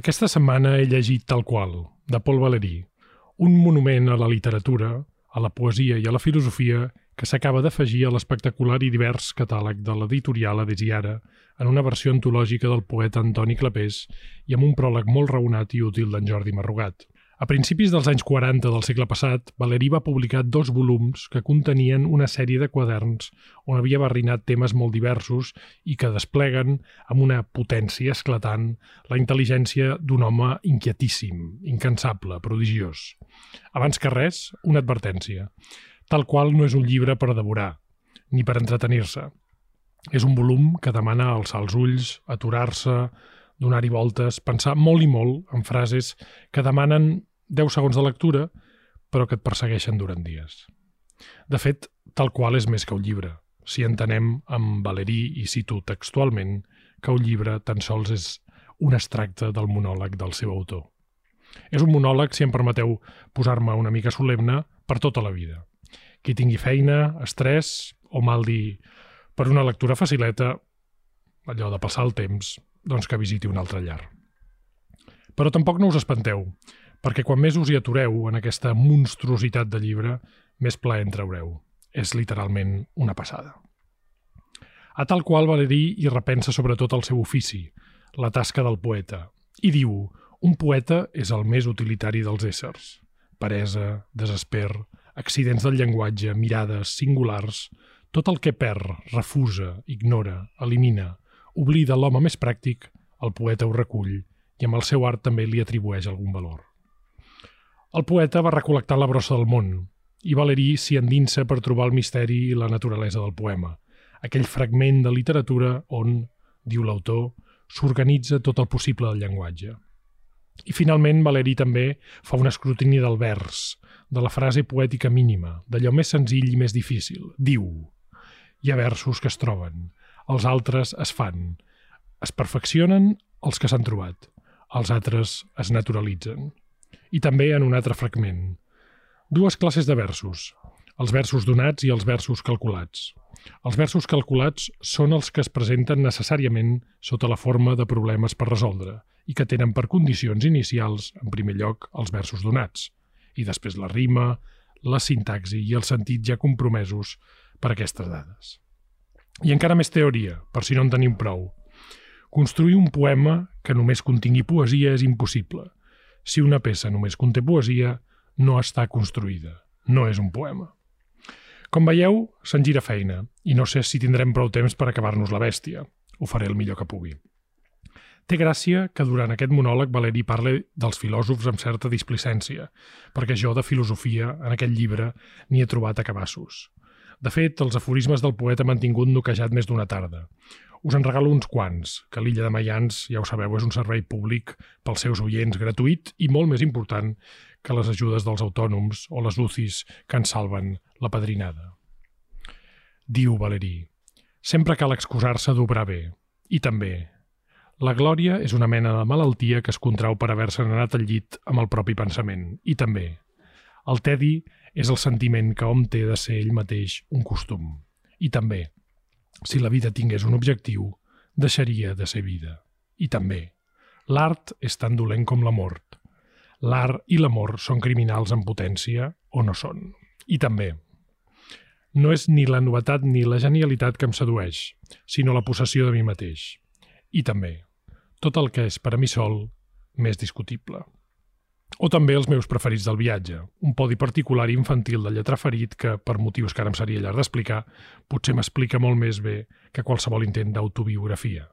Aquesta setmana he llegit Tal qual, de Paul Valéry, un monument a la literatura, a la poesia i a la filosofia que s'acaba d'afegir a l'espectacular i divers catàleg de l'editorial Adesiara en una versió antològica del poeta Antoni Clapés i amb un pròleg molt raonat i útil d'en Jordi Marrugat. A principis dels anys 40 del segle passat, Valeri va publicar dos volums que contenien una sèrie de quaderns on havia barrinat temes molt diversos i que despleguen amb una potència esclatant la intel·ligència d'un home inquietíssim, incansable, prodigiós. Abans que res, una advertència. Tal qual no és un llibre per devorar, ni per entretenir-se. És un volum que demana alçar els ulls, aturar-se, donar-hi voltes, pensar molt i molt en frases que demanen 10 segons de lectura, però que et persegueixen durant dies. De fet, tal qual és més que un llibre, si entenem amb Valéry, i cito textualment, que un llibre tan sols és un extracte del monòleg del seu autor. És un monòleg, si em permeteu posar-me una mica solemne, per tota la vida. Qui tingui feina, estrès o mal dir per una lectura facileta, allò de passar el temps, doncs que visiti un altre llar. Però tampoc no us espanteu, perquè quan més us hi atureu en aquesta monstruositat de llibre, més plaer en traureu. És literalment una passada. A tal qual Valeri hi repensa sobretot el seu ofici, la tasca del poeta, i diu un poeta és el més utilitari dels éssers. Peresa, desesper, accidents del llenguatge, mirades, singulars, tot el que perd, refusa, ignora, elimina, oblida l'home més pràctic, el poeta ho recull i amb el seu art també li atribueix algun valor. El poeta va recol·lectar la brossa del món i Valéry s'hi endinsa per trobar el misteri i la naturalesa del poema, aquell fragment de literatura on, diu l'autor, s'organitza tot el possible del llenguatge. I finalment Valéry també fa un escrutini del vers, de la frase poètica mínima, d'allò més senzill i més difícil. Diu, hi ha versos que es troben, els altres es fan, es perfeccionen els que s'han trobat, els altres es naturalitzen i també en un altre fragment. Dues classes de versos, els versos donats i els versos calculats. Els versos calculats són els que es presenten necessàriament sota la forma de problemes per resoldre i que tenen per condicions inicials, en primer lloc, els versos donats, i després la rima, la sintaxi i el sentit ja compromesos per aquestes dades. I encara més teoria, per si no en tenim prou. Construir un poema que només contingui poesia és impossible – si una peça només conté poesia, no està construïda, no és un poema. Com veieu, se'n gira feina, i no sé si tindrem prou temps per acabar-nos la bèstia. Ho faré el millor que pugui. Té gràcia que durant aquest monòleg Valeri parli dels filòsofs amb certa displicència, perquè jo de filosofia, en aquest llibre, n'hi he trobat a cabassos. De fet, els aforismes del poeta m'han tingut noquejat més d'una tarda. Us en regalo uns quants, que l'illa de Mayans, ja ho sabeu, és un servei públic pels seus oients gratuït i molt més important que les ajudes dels autònoms o les UCIs que ens salven la padrinada. Diu Valeri, sempre cal excusar-se d'obrar bé. I també, la glòria és una mena de malaltia que es contrau per haver-se anat al llit amb el propi pensament. I també, el tedi és el sentiment que hom té de ser ell mateix un costum. I també, si la vida tingués un objectiu, deixaria de ser vida. I també, l'art és tan dolent com la mort. L'art i l'amor són criminals en potència o no són. I també, no és ni la novetat ni la genialitat que em sedueix, sinó la possessió de mi mateix. I també, tot el que és per a mi sol, més discutible. O també els meus preferits del viatge, un podi particular i infantil de lletra ferit que, per motius que ara em seria llarg d'explicar, potser m'explica molt més bé que qualsevol intent d'autobiografia.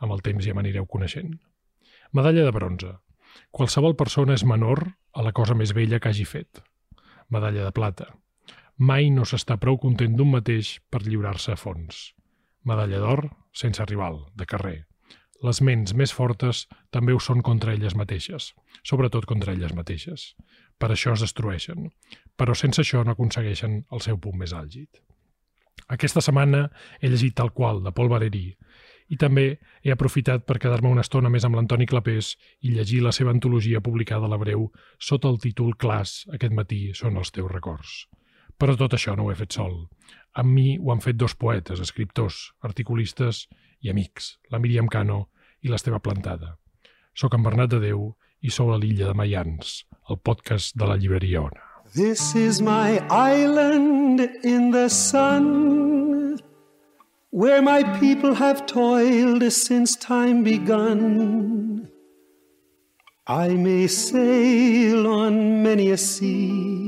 Amb el temps ja m'anireu coneixent. Medalla de bronze. Qualsevol persona és menor a la cosa més vella que hagi fet. Medalla de plata. Mai no s'està prou content d'un mateix per lliurar-se a fons. Medalla d'or, sense rival, de carrer les ments més fortes també ho són contra elles mateixes, sobretot contra elles mateixes. Per això es destrueixen, però sense això no aconsegueixen el seu punt més àlgid. Aquesta setmana he llegit tal qual, de Paul Valéry, i també he aprofitat per quedar-me una estona més amb l'Antoni Clapés i llegir la seva antologia publicada a l'Abreu sota el títol Clas, aquest matí són els teus records. Però tot això no ho he fet sol. Amb mi ho han fet dos poetes, escriptors, articulistes i amics, la Míriam Cano i l'Esteve Plantada. Soc en Bernat de Déu i sou a l'illa de Mayans, el podcast de la llibreria Ona. This is my island in the sun Where my people have toiled since time begun I may sail on many a sea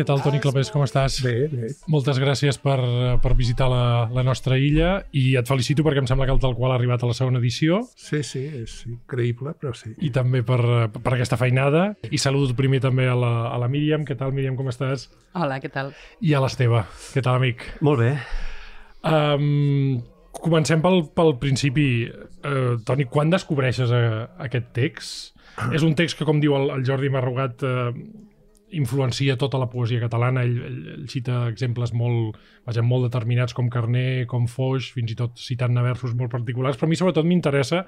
Què tal, Toni Clapés, com estàs? Bé, bé. Moltes gràcies per, per visitar la, la nostra illa i et felicito perquè em sembla que el tal qual ha arribat a la segona edició Sí, sí, és increïble, però sí. i també per, per aquesta feinada. I saludo primer també a la, a la Míriam. Què tal, Míriam, com estàs? Hola, què tal? I a l'Esteve. Què tal, amic? Molt bé. Um, comencem pel, pel principi. Uh, Toni, quan descobreixes uh, aquest text? És un text que, com diu el, el Jordi Marrugat, uh, influencia tota la poesia catalana. Ell, ell, ell cita exemples molt, vaja, molt determinats com Carné, com Foix, fins i tot citant-ne versos molt particulars, però a mi sobretot m'interessa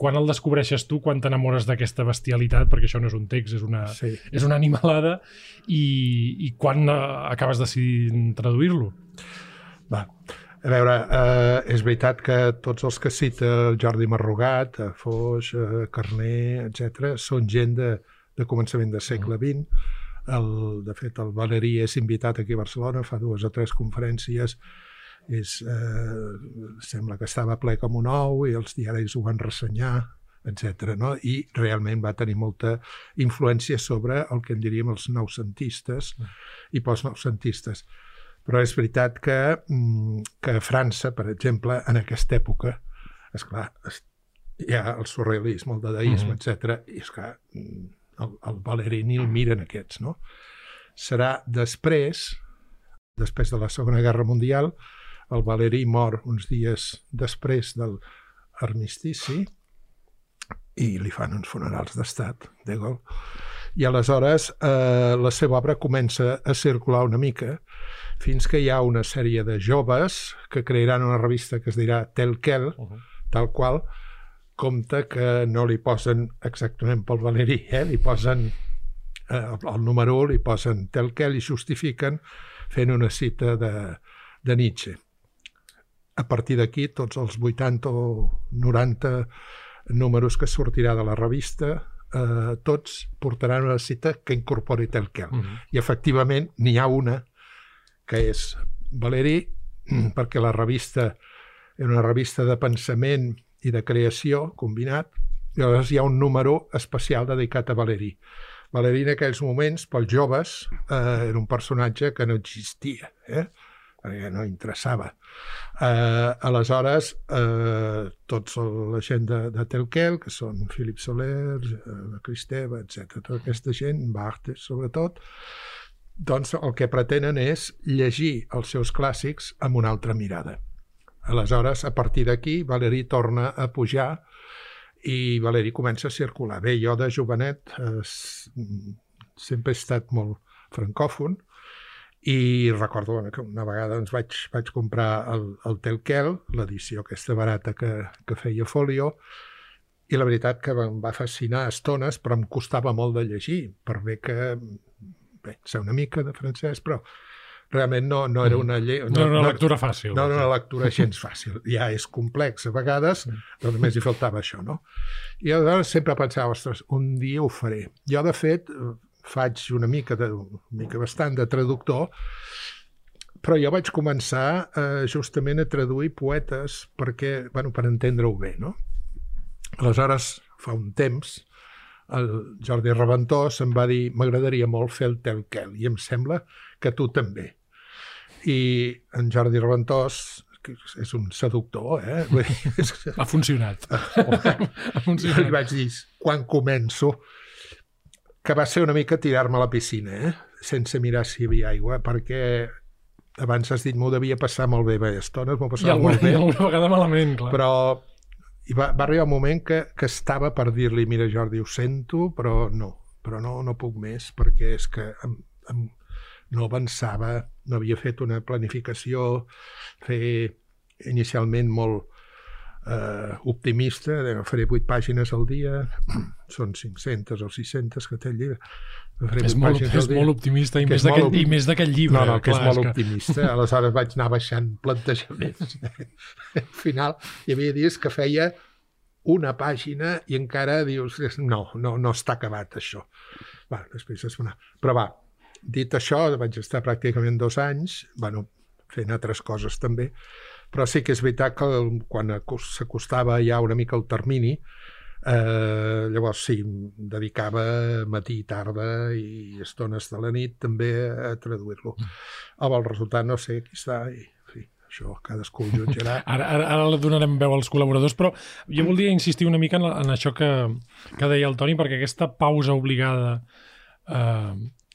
quan el descobreixes tu, quan t'enamores d'aquesta bestialitat, perquè això no és un text, és una, Sí. és una animalada, i, i quan uh, acabes decidint traduir-lo. Va. A veure, eh, és veritat que tots els que cita el Jordi Marrugat, eh, Foix, eh, Carné, etc, són gent de, de començament del segle XX. El, de fet, el Valerí és invitat aquí a Barcelona, fa dues o tres conferències, és, eh, sembla que estava ple com un ou i els diaris ho van ressenyar, etc. No? I realment va tenir molta influència sobre el que en diríem els noucentistes i postnoucentistes. Però és veritat que, mm, que a França, per exemple, en aquesta època, esclar, es- hi ha el surrealisme, el dadaisme, mm -hmm. etc. i esclar, mm, el, el Valeri ni el miren aquests, no? Serà després, després de la Segona Guerra Mundial, el Valeri mor uns dies després del armistici i li fan uns funerals d'estat, de gol. I aleshores eh, la seva obra comença a circular una mica fins que hi ha una sèrie de joves que crearan una revista que es dirà Tel Quel, Uh -huh. tal qual, compte que no li posen exactament pel Valeri, eh? li posen eh, el, número 1, li posen Tel Quel i justifiquen fent una cita de, de Nietzsche. A partir d'aquí, tots els 80 o 90 números que sortirà de la revista, eh, tots portaran una cita que incorpori Tel Quel. Uh -huh. I efectivament n'hi ha una que és Valeri, perquè la revista era una revista de pensament i de creació combinat, i llavors hi ha un número especial dedicat a Valeri. Valeri en aquells moments, pels joves, eh, era un personatge que no existia, eh? perquè no interessava. Eh, aleshores, eh, tots la gent de, de Telquel, que són Philip Soler, eh, Cristeva, etc., tota aquesta gent, Barthes sobretot, doncs el que pretenen és llegir els seus clàssics amb una altra mirada. Aleshores, a partir d'aquí, Valeri torna a pujar i Valeri comença a circular. Bé, jo de jovenet eh, sempre he estat molt francòfon i recordo bueno, que una vegada doncs, vaig, vaig comprar el, el Telquel, l'edició aquesta barata que, que feia Folio, i la veritat que em va fascinar estones, però em costava molt de llegir, per bé que bé, sé una mica de francès, però realment no, no era una llei... No, era una lectura fàcil. No, no era una lectura gens fàcil. Ja és complex a vegades, però només hi faltava això, no? I aleshores sempre pensava, ostres, un dia ho faré. Jo, de fet, faig una mica, de, una mica bastant de traductor, però jo vaig començar eh, justament a traduir poetes perquè, bueno, per entendre-ho bé, no? Aleshores, fa un temps, el Jordi Reventós em va dir m'agradaria molt fer el Telquel i em sembla que tu també. I en Jordi Reventós que és un seductor, eh? Ha funcionat. ha funcionat. vaig dir, quan començo, que va ser una mica tirar-me a la piscina, eh? sense mirar si hi havia aigua, perquè abans has dit m'ho devia passar molt bé, bé, estones m'ho I passava alguna, molt bé, i alguna vegada malament, clar. però i va, va arribar un moment que, que estava per dir-li, mira Jordi, ho sento, però no, però no, no puc més, perquè és que em, em, no avançava, no havia fet una planificació, fer inicialment molt eh, optimista, de, faré 8 pàgines al dia, són 500 o 600 que té el llibre, faré És molt, és dia. molt optimista i Que més és molt i més d'aquest llibre. No, no, que és clar, molt optimista. Aleshores vaig anar baixant plantejaments. Al final hi havia dies que feia una pàgina i encara dius, no, no, no està acabat això. Va, després es va anar. Però va, dit això, vaig estar pràcticament dos anys, bueno, fent altres coses també, però sí que és veritat que quan acos- s'acostava ja una mica el termini, eh, llavors sí, em dedicava matí i tarda i estones de la nit també a traduir-lo. Amb el resultat no sé qui està i això cadascú ho jutjarà. Ara, ara, ara donarem veu als col·laboradors, però jo voldria insistir una mica en, en això que, que deia el Toni, perquè aquesta pausa obligada eh,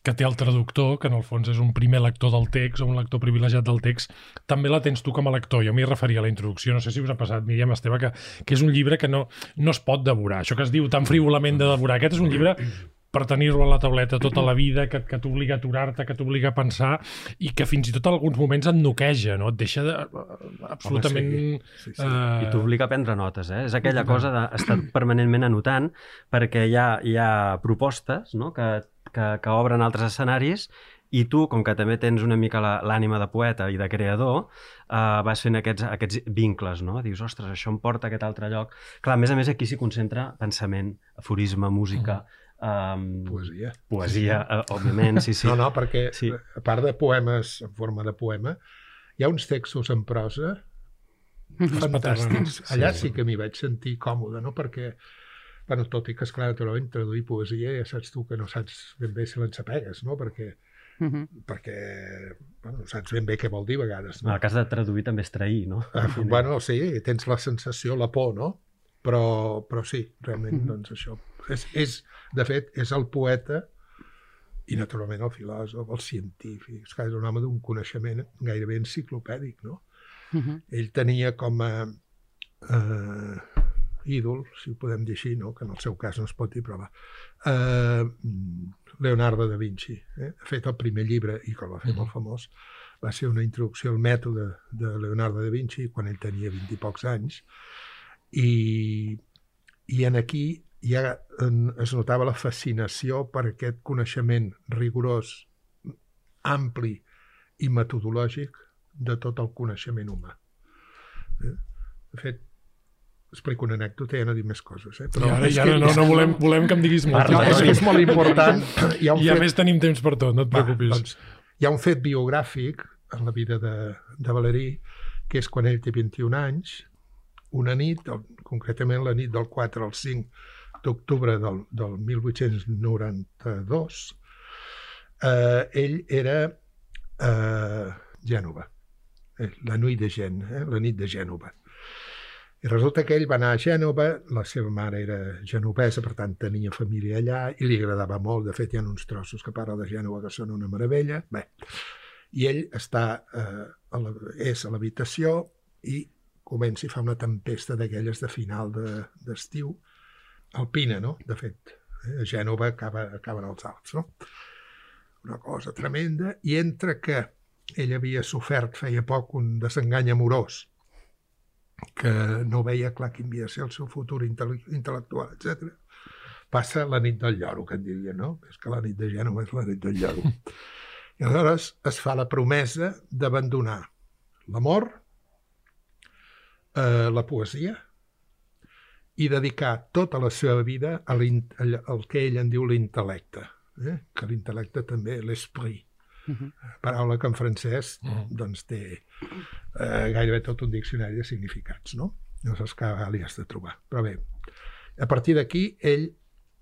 que té el traductor, que en el fons és un primer lector del text o un lector privilegiat del text, també la tens tu com a lector. Jo m'hi referia a la introducció, no sé si us ha passat, Míriam Esteve, que, que és un llibre que no, no es pot devorar. Això que es diu tan frívolament de devorar. Aquest és un llibre per tenir-lo a la tauleta tota la vida, que, que t'obliga a aturar-te, que t'obliga a pensar i que fins i tot en alguns moments et noqueja, no? Et deixa de, absolutament... sí, sí. eh, I t'obliga a prendre notes, eh? És aquella cosa d'estar permanentment anotant perquè hi ha, hi ha propostes no? que, que, que obren altres escenaris i tu, com que també tens una mica la- l'ànima de poeta i de creador, eh, vas fent aquests, aquests vincles, no? Dius, ostres, això em porta a aquest altre lloc. Clar, a més a més, aquí s'hi concentra pensament, aforisme, música, um, Poesia. poesia, eh, òbviament, sí, sí. No, no, perquè Sí. a part de poemes en forma de poema, hi ha uns textos en prosa fantàstics. Allà sí que m'hi vaig sentir còmode, no? Perquè, bueno, tot i que, esclar, naturalment, traduir poesia ja saps tu que no saps ben bé si l'ensapegues, no? Perquè, Mhm. perquè bueno, no saps ben bé què vol dir a vegades. En No? el cas de traduir també és trair, no? Ah, bueno, sí, tens la sensació, la por, no? Però, però sí, realment, doncs això. És, és, de fet, és el poeta i, naturalment, el filòsof, el científic. És que és un home d'un coneixement gairebé enciclopèdic, no? Mhm. Ell tenia com a eh, ídol, si ho podem dir així, no? que en el seu cas no es pot dir, però va, eh, Leonardo da Vinci. Eh? Ha fet el primer llibre, i que el va fer molt famós, va ser una introducció al mètode de Leonardo da Vinci quan ell tenia 20 i pocs anys, i, i en aquí ja es notava la fascinació per aquest coneixement rigorós, ampli i metodològic de tot el coneixement humà. Eh? De fet, explico una anècdota i ja no dic més coses. Eh? I ara, i ara que- no, no volem, volem que em diguis molt. no, és que és molt important. Hi ha un I a fet, més tenim temps per tot, no et va, preocupis. doncs, hi ha un fet biogràfic en la vida de, de Valerí, que és quan ell té 21 anys, una nit, concretament la nit del 4 al 5 d'octubre del, del 1892, eh, ell era eh, Gènova, eh, la nuit de Gen, eh, la nit de Gènova. I resulta que ell va anar a Gènova, la seva mare era genovesa, per tant tenia família allà, i li agradava molt. De fet, hi ha uns trossos que parla de Gènova que són una meravella. Bé, i ell està, eh, a la, és a l'habitació i comença i fa una tempesta d'aquelles de final de- d'estiu, de, alpina, no?, de fet. Eh? A Gènova acaba, acaben els Alps, no? Una cosa tremenda. I entre que ell havia sofert feia poc un desengany amorós, que no veia clar quin havia de ser el seu futur intel·le- intel·lectual, etc. Passa la nit del lloro, que en dirien, no? És que la nit de Gènova és la nit del lloro. I aleshores es fa la promesa d'abandonar l'amor, eh, la poesia, i dedicar tota la seva vida a al al que ell en diu l'intel·lecte, eh? que l'intel·lecte també, l'esprit, Mhm. paraula que en francès Mhm. doncs, té eh, gairebé tot un diccionari de significats, no? No saps que li has de trobar. Però bé, a partir d'aquí, ell,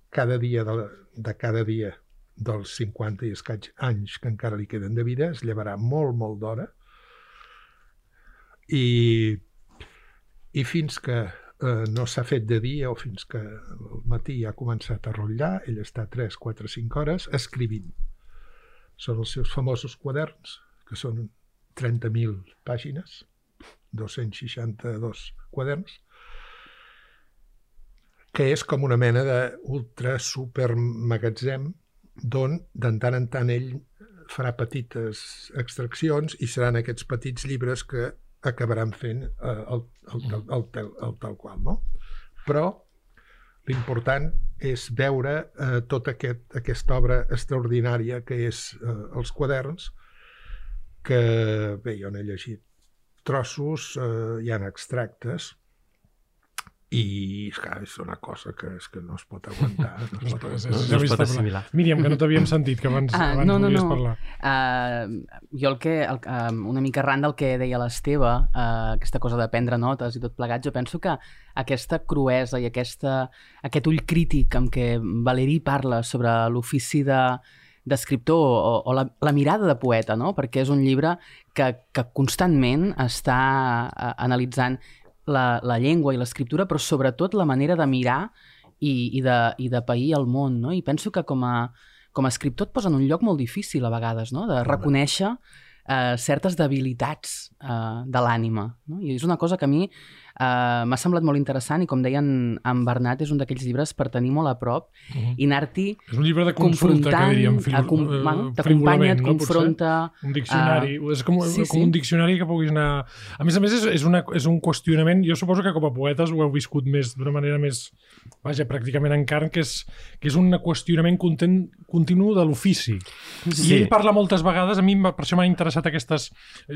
cada dia de, la, de cada dia dels 50 i escaig anys que encara li queden de vida, es llevarà molt, molt d'hora i, i fins que eh, no s'ha fet de dia o fins que el matí ha començat a rotllar, ell està 3, 4, 5 hores escrivint. Són els seus famosos quaderns, que són 30.000 pàgines, 262 quaderns, que és com una mena d'ultra super magatzem d'on de tant en tant ell farà petites extraccions i seran aquests petits llibres que acabaran fent eh, el, el, el, el, el, el tal qual, no? Però l'important és veure eh, tota aquest, aquesta obra extraordinària que és eh, els quaderns, que bé, jo n'he llegit trossos, eh, hi ha extractes, i clar, és una cosa que, és que no es pot aguantar. No es pot, no, no es pot assimilar. Míriam, que no t'havíem sentit, que abans, Ah, abans no, no, volies no. parlar. Uh, jo el que, el, uh, una mica arran del que deia l'Esteve, uh, aquesta cosa de prendre notes i tot plegat, jo penso que aquesta cruesa i aquesta, aquest ull crític amb què Valeri parla sobre l'ofici de d'escriptor o, o la, la mirada de poeta, no? perquè és un llibre que, que constantment està uh, analitzant la, la llengua i l'escriptura, però sobretot la manera de mirar i, i, de, i de pair el món. No? I penso que com a, com a escriptor et posa en un lloc molt difícil a vegades, no? de reconèixer eh, certes debilitats eh, de l'ànima. No? I és una cosa que a mi eh, m'ha semblat molt interessant i com deien en Bernat és un d'aquells llibres per tenir molt a prop Uh -huh. i anar-t'hi És un llibre de consulta, que confrontant, diríem, fil, acom- eh, bueno, t'acompanya, et no? Confronta... Un diccionari, uh, és com, sí, com sí. un diccionari que puguis anar... A més a més, és, és, una, és un qüestionament, jo suposo que com a poetes ho heu viscut més d'una manera més, vaja, pràcticament en carn, que és, que és un qüestionament content, continu de l'ofici. Sí. I ell parla moltes vegades, a mi per això m'han interessat aquestes...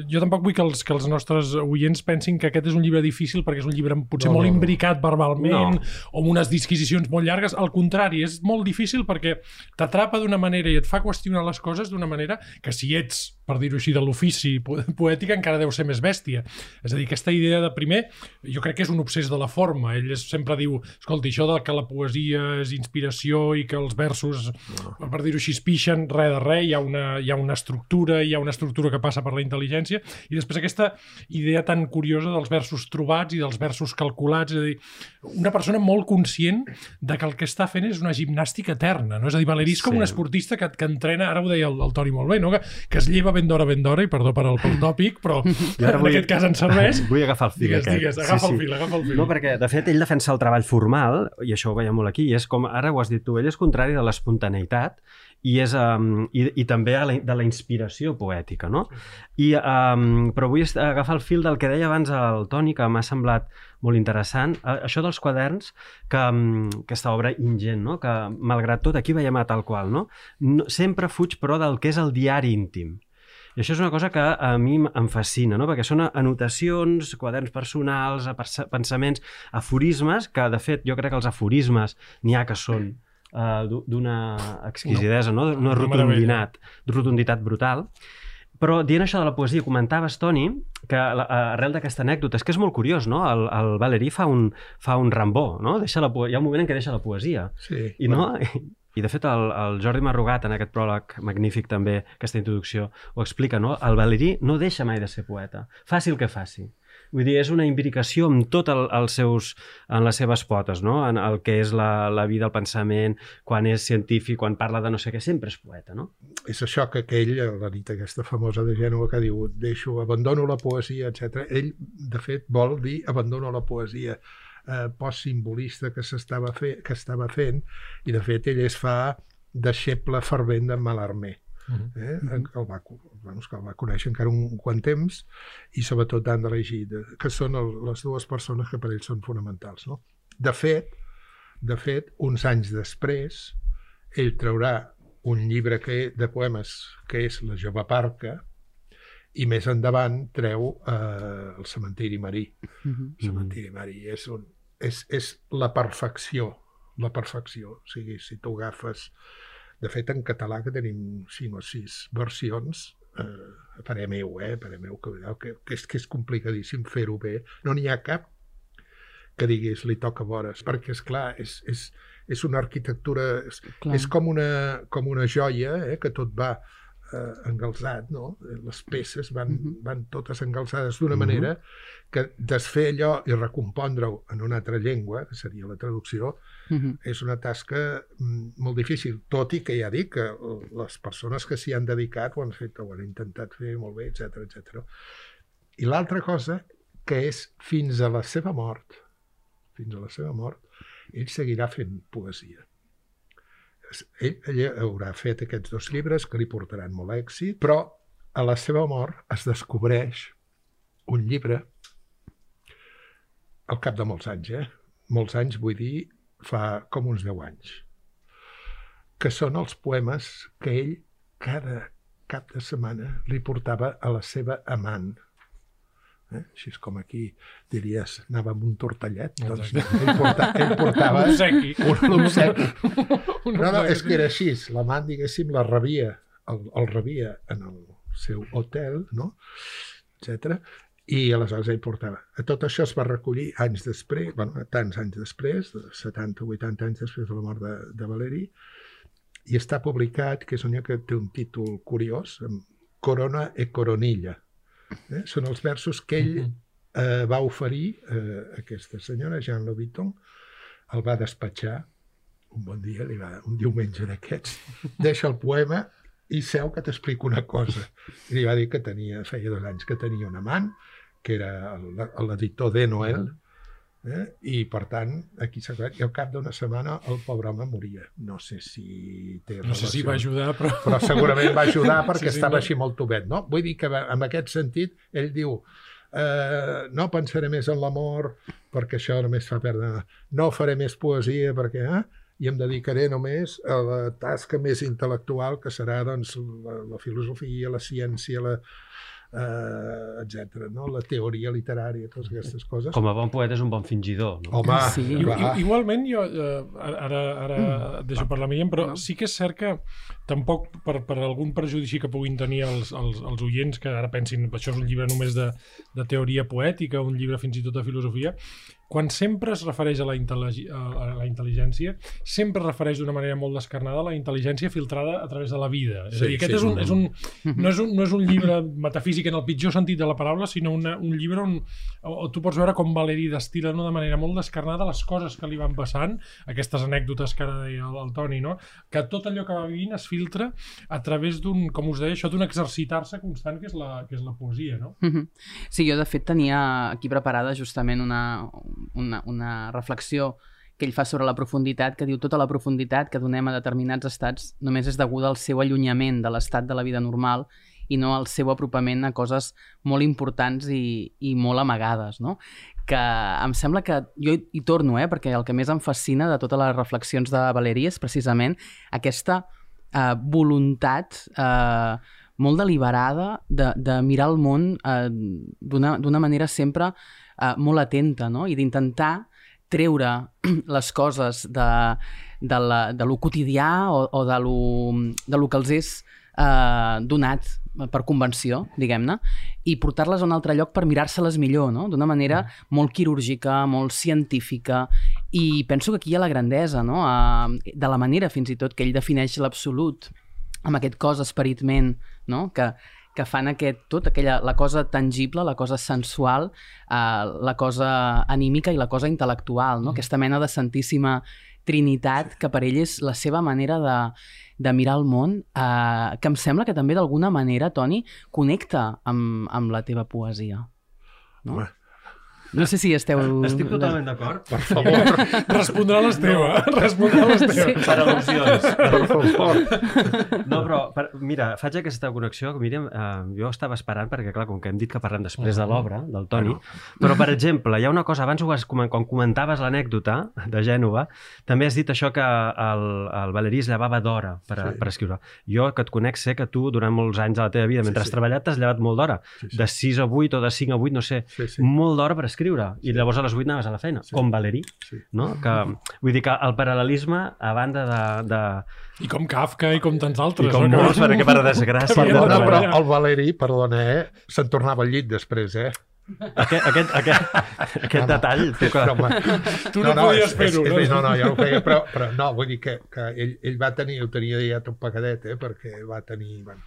Jo tampoc vull que els, que els nostres oients pensin que aquest és un llibre difícil perquè és un llibre potser No, molt no, no. imbricat verbalment No. o amb unes disquisicions molt llargues. Al contrari, és molt difícil perquè t'atrapa d'una manera i et fa qüestionar les coses d'una manera que si ets, per dir-ho així, de l'ofici po- poètic encara deu ser més bèstia. És a dir, aquesta idea de primer, jo crec que és un obsés de la forma. Ell és, sempre diu, escolta, això de que la poesia és inspiració i que els versos, per dir-ho així, es pixen, res de res, hi ha, una, hi ha una estructura, hi ha una estructura que passa per la intel·ligència, i després aquesta idea tan curiosa dels versos trobats i dels versos calculats, és a dir, una persona molt conscient de que el que està fent és una gimnàstica eterna, no? És a dir, Valeri és com Sí. un esportista que, que entrena, ara ho deia el, el Toni molt bé, no? que, que es lleva ben d'hora, ben d'hora, i perdó per el, pel tòpic, però en vull- aquest cas ens serveix. Vull agafar el fil Digues, aquest. digues, agafa el fil, agafa el fil. No, perquè, de fet, ell defensa el treball formal, i això ho veiem molt aquí, i és com, ara ho has dit tu, ell és contrari de l'espontaneïtat, i, és, um, i, i també la, de la inspiració poètica, no? I, um, però vull agafar el fil del que deia abans el Toni, que m'ha semblat molt interessant, això dels quaderns, que, um, aquesta obra ingent, no? que malgrat tot aquí veiem a tal qual, no? no sempre fuig però del que és el diari íntim. I això és una cosa que a mi em fascina, no? perquè són anotacions, quaderns personals, pensaments, aforismes, que de fet jo crec que els aforismes n'hi ha que són uh, d'una exquisidesa, no? Una rotunditat, rotunditat brutal. Però dient això de la poesia, comentaves, Toni, que la- arrel d'aquesta anècdota, és que és molt curiós, no? El, el Valéry fa un, fa un Rambó, no? Deixa la, hi ha un moment en què deixa la poesia. Sí, I, no? I de fet el, el Jordi Marrugat en aquest pròleg magnífic també, aquesta introducció, ho explica, no? El Valéry no deixa mai de ser poeta, faci el que faci. Vull dir, és una imbricació amb tot el, els seus, en les seves potes, no? En el que és la, la vida, el pensament, quan és científic, quan parla de no sé què, sempre és poeta, no? és això que aquell, la nit aquesta famosa de Gènova que diu deixo, abandono la poesia, etc. Ell, de fet, vol dir abandono la poesia eh, postsimbolista que s'estava fe, que estava fent i, de fet, ell es fa deixeble fervent de Malarmé. Mhm. Eh? El, va, bueno, que el va conèixer encara un quant temps i sobretot d'André Gide, que són el, les dues persones que per ell són fonamentals. No? De fet, de fet, uns anys després, ell traurà un llibre que, de poemes que és La jove parca i més endavant treu eh, El cementiri marí. Mhm. El cementiri marí és, un, és, és la perfecció, la perfecció. O sigui, si tu agafes... De fet, en català que tenim cinc o sis versions, a parer meu, eh, a parer meu, que, que, que, és, que és complicadíssim fer-ho bé. No n'hi ha cap que diguis li toca vores, perquè, és clar, és, és, és una arquitectura... És, Clar. és com una, com una joia, eh, que tot va eh, engalzat, no? Les peces van, Mhm. van totes engalzades d'una Mhm. manera que desfer allò i recompondre-ho en una altra llengua, que seria la traducció, Mhm. és una tasca mm, molt difícil, tot i que ja dic que les persones que s'hi han dedicat ho han fet, ho han intentat fer molt bé, etc etc. I l'altra cosa, que és fins a la seva mort, fins a la seva mort, ell seguirà fent poesia. Ell, ell haurà fet aquests dos llibres que li portaran molt èxit, però a la seva mort es descobreix un llibre al cap de molts anys, eh? Molts anys, vull dir, fa com uns 10 anys, que són els poemes que ell cada cap de setmana li portava a la seva amant, Eh? Així és com aquí diries, anava amb un tortellet, doncs ell, porta, ell portava Un obsequi. un obsequi. No, no, és que era així. L'amant, diguéssim, la rebia, el, el rebia en el seu hotel, no? etc. I aleshores ell portava. Tot això es va recollir anys després, bueno, tants anys després, 70 o 80 anys després de la mort de, de Valeri, i està publicat, que és un llibre que té un títol curiós, Corona e Coronilla. Eh? Són els versos que ell eh, va oferir eh, a aquesta senyora, Jean Lobiton, el va despatxar un bon dia, li va, un diumenge d'aquests, deixa el poema i seu que t'explico una cosa. I li va dir que tenia, feia dos anys que tenia un amant, que era l'editor de Noel, eh? i per tant, aquí s'ha acabat. I al cap d'una setmana el pobre home moria. No sé si té No sé si relació va ajudar, però... però segurament va ajudar perquè Sí, sí, estava no. així molt tubet, no? Vull dir que en aquest sentit ell diu eh, no pensaré més en l'amor perquè això només fa perdre... No faré més poesia perquè... Eh? i em dedicaré només a la tasca més intel·lectual que serà doncs, la, la filosofia, la ciència, la, eh, etc. No? la teoria literària, totes aquestes coses. Com a bon poeta és un bon fingidor. No? Home, Sí. I, igualment, jo eh, ara, ara mm. deixo parlar a Miriam, però sí que és cert que tampoc per, per algun prejudici que puguin tenir els, els, els oients, que ara pensin això és un llibre només de, de teoria poètica, un llibre fins i tot de filosofia, quan sempre es refereix a la, a la intel·ligència, sempre es refereix d'una manera molt descarnada a la intel·ligència filtrada a través de la vida. És Sí, a dir, aquest sí. és, un, és un, no, és un, no és un llibre metafísic en el pitjor sentit de la paraula, sinó una, un llibre on, on tu pots veure com Valeri destila d'una manera molt descarnada les coses que li van passant, aquestes anècdotes que ara deia el, el Toni, no? que tot allò que va vivint es filtra a través d'un, com us deia, això d'un exercitar-se constant que és la, que és la poesia, no? Mhm. Sí, jo de fet tenia aquí preparada justament una, una, una reflexió que ell fa sobre la profunditat, que diu tota la profunditat que donem a determinats estats només és deguda al seu allunyament de l'estat de la vida normal i no al seu apropament a coses molt importants i, i molt amagades, no? que em sembla que jo hi, torno, eh, perquè el que més em fascina de totes les reflexions de Valeri és precisament aquesta eh, voluntat eh, molt deliberada de, de mirar el món eh, d'una manera sempre eh, molt atenta no? i d'intentar treure les coses de, de, la, de lo quotidià o, o de, lo, de lo que els és eh, donat per convenció, diguem-ne, i portar-les a un altre lloc per mirar-se-les millor, no? d'una manera molt quirúrgica, molt científica, i penso que aquí hi ha la grandesa, no? Eh, de la manera fins i tot que ell defineix l'absolut amb aquest cos esperit-ment, no? que, que fan aquest, tot aquella, la cosa tangible, la cosa sensual, eh, la cosa anímica i la cosa intel·lectual, no? aquesta mena de santíssima trinitat que per ell és la seva manera de, de mirar el món, eh, que em sembla que també d'alguna manera, Toni, connecta amb, amb la teva poesia. No? Home. No sé si esteu... Estic totalment d'acord. Per favor, Respondrà a l'Esteve, respondrà a l'Esteve. Per al·lusions. per favor. No, però, per, mira, faig aquesta connexió, Míriam, eh, jo estava esperant, perquè clar, com que hem dit que parlem després de l'obra, del Toni, però, per exemple, hi ha una cosa, abans ho has, quan comentaves l'anècdota de Gènova, també has dit això que el, el Valerí es llevava d'hora per, Sí. per escriure. Jo, que et conec, sé que tu, durant molts anys de la teva vida, mentre Sí, has sí. treballat, t'has llevat molt d'hora. Sí, sí. De 6 a 8 o de 5 a 8, no sé. Sí, sí. Molt d'hora per escriure. I llavors a les 8 anaves a la feina, Sí. com Valerí. Sí. No? Que, vull dir que el paral·lelisme, a banda de, de, I com Kafka i com tants altres. i com no? Que- molts, perquè per desgràcia... Havien de Perdona, però el Valeri, perdona, eh? Se'n tornava al llit després, eh? Aquest, aquest, aquest, aquest No, no. detall, tu que... Home, Tu no, podies és- fer-ho, és- no? és- No, no, jo ho feia, però, però no, vull dir que, que ell, ell va tenir, ho tenia ja tot pagadet, eh? Perquè va tenir, bueno,